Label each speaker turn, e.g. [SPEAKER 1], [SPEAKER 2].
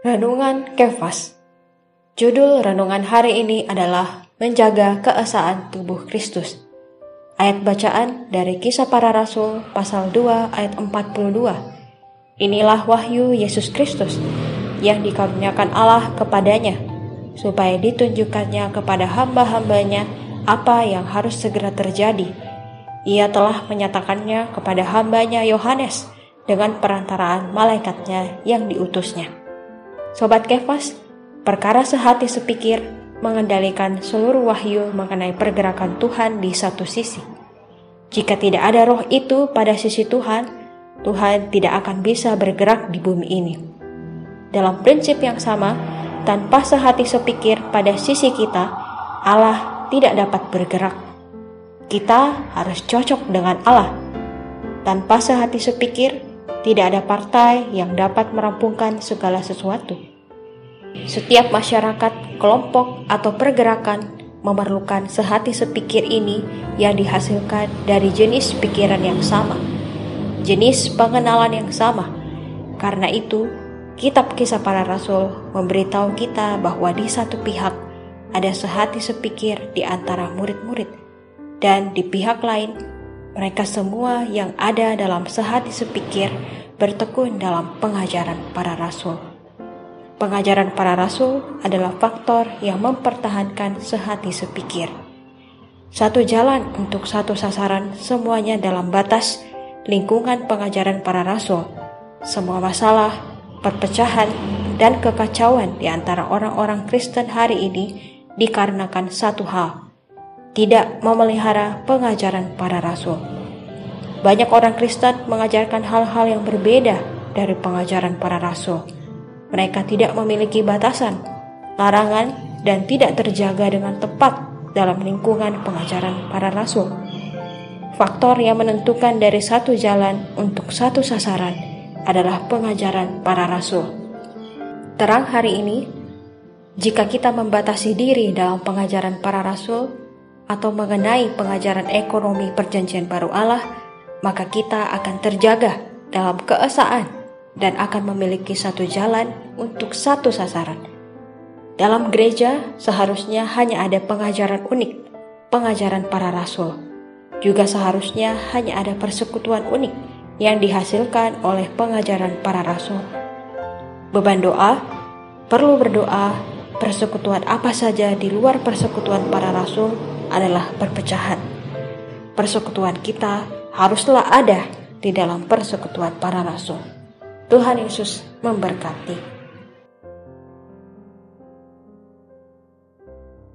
[SPEAKER 1] Renungan Kefas Judul renungan hari ini adalah Menjaga Keesaan Tubuh Kristus. Ayat bacaan dari Kisah Para Rasul pasal 2 ayat 42. Inilah wahyu Yesus Kristus yang dikaruniakan Allah kepadanya, supaya ditunjukkannya kepada hamba-hambanya apa yang harus segera terjadi. Ia telah menyatakannya kepada hambanya Yohanes dengan perantaraan malaikatnya yang diutusnya. Sobat Kefas, perkara sehati sepikir mengendalikan seluruh wahyu mengenai pergerakan Tuhan di satu sisi. Jika tidak ada roh itu pada sisi Tuhan, Tuhan tidak akan bisa bergerak di bumi ini. Dalam prinsip yang sama, tanpa sehati sepikir pada sisi kita, Allah tidak dapat bergerak. Kita harus cocok dengan Allah. Tanpa sehati sepikir, tidak ada partai yang dapat merampungkan segala sesuatu. Setiap masyarakat, kelompok, atau pergerakan memerlukan sehati sepikir ini yang dihasilkan dari jenis pikiran yang sama, jenis pengenalan yang sama. Karena itu, kitab kisah para rasul memberitahu kita bahwa di satu pihak ada sehati sepikir di antara murid-murid, dan di pihak lain mereka semua yang ada dalam sehati sepikir bertekun dalam pengajaran para rasul. Pengajaran para rasul adalah faktor yang mempertahankan sehati sepikir. Satu jalan untuk satu sasaran semuanya dalam batas lingkungan pengajaran para rasul. Semua masalah, perpecahan, dan kekacauan di antara orang-orang Kristen hari ini dikarenakan satu hal, tidak memelihara pengajaran para rasul. Banyak orang Kristen mengajarkan hal-hal yang berbeda dari pengajaran para rasul. Mereka tidak memiliki batasan, larangan, dan tidak terjaga dengan tepat dalam lingkungan pengajaran para rasul. Faktor yang menentukan dari satu jalan untuk satu sasaran adalah pengajaran para rasul. Terang hari ini, jika kita membatasi diri dalam pengajaran para rasul, atau mengenai pengajaran ekonomi Perjanjian Baru Allah, maka kita akan terjaga dalam keesaan dan akan memiliki satu jalan untuk satu sasaran. Dalam gereja seharusnya hanya ada pengajaran unik, pengajaran para rasul. Juga seharusnya hanya ada persekutuan unik yang dihasilkan oleh pengajaran para rasul. Beban doa, perlu berdoa, persekutuan apa saja di luar persekutuan para rasul adalah perpecahan. Persekutuan kita haruslah ada di dalam persekutuan para rasul. Tuhan Yesus memberkati.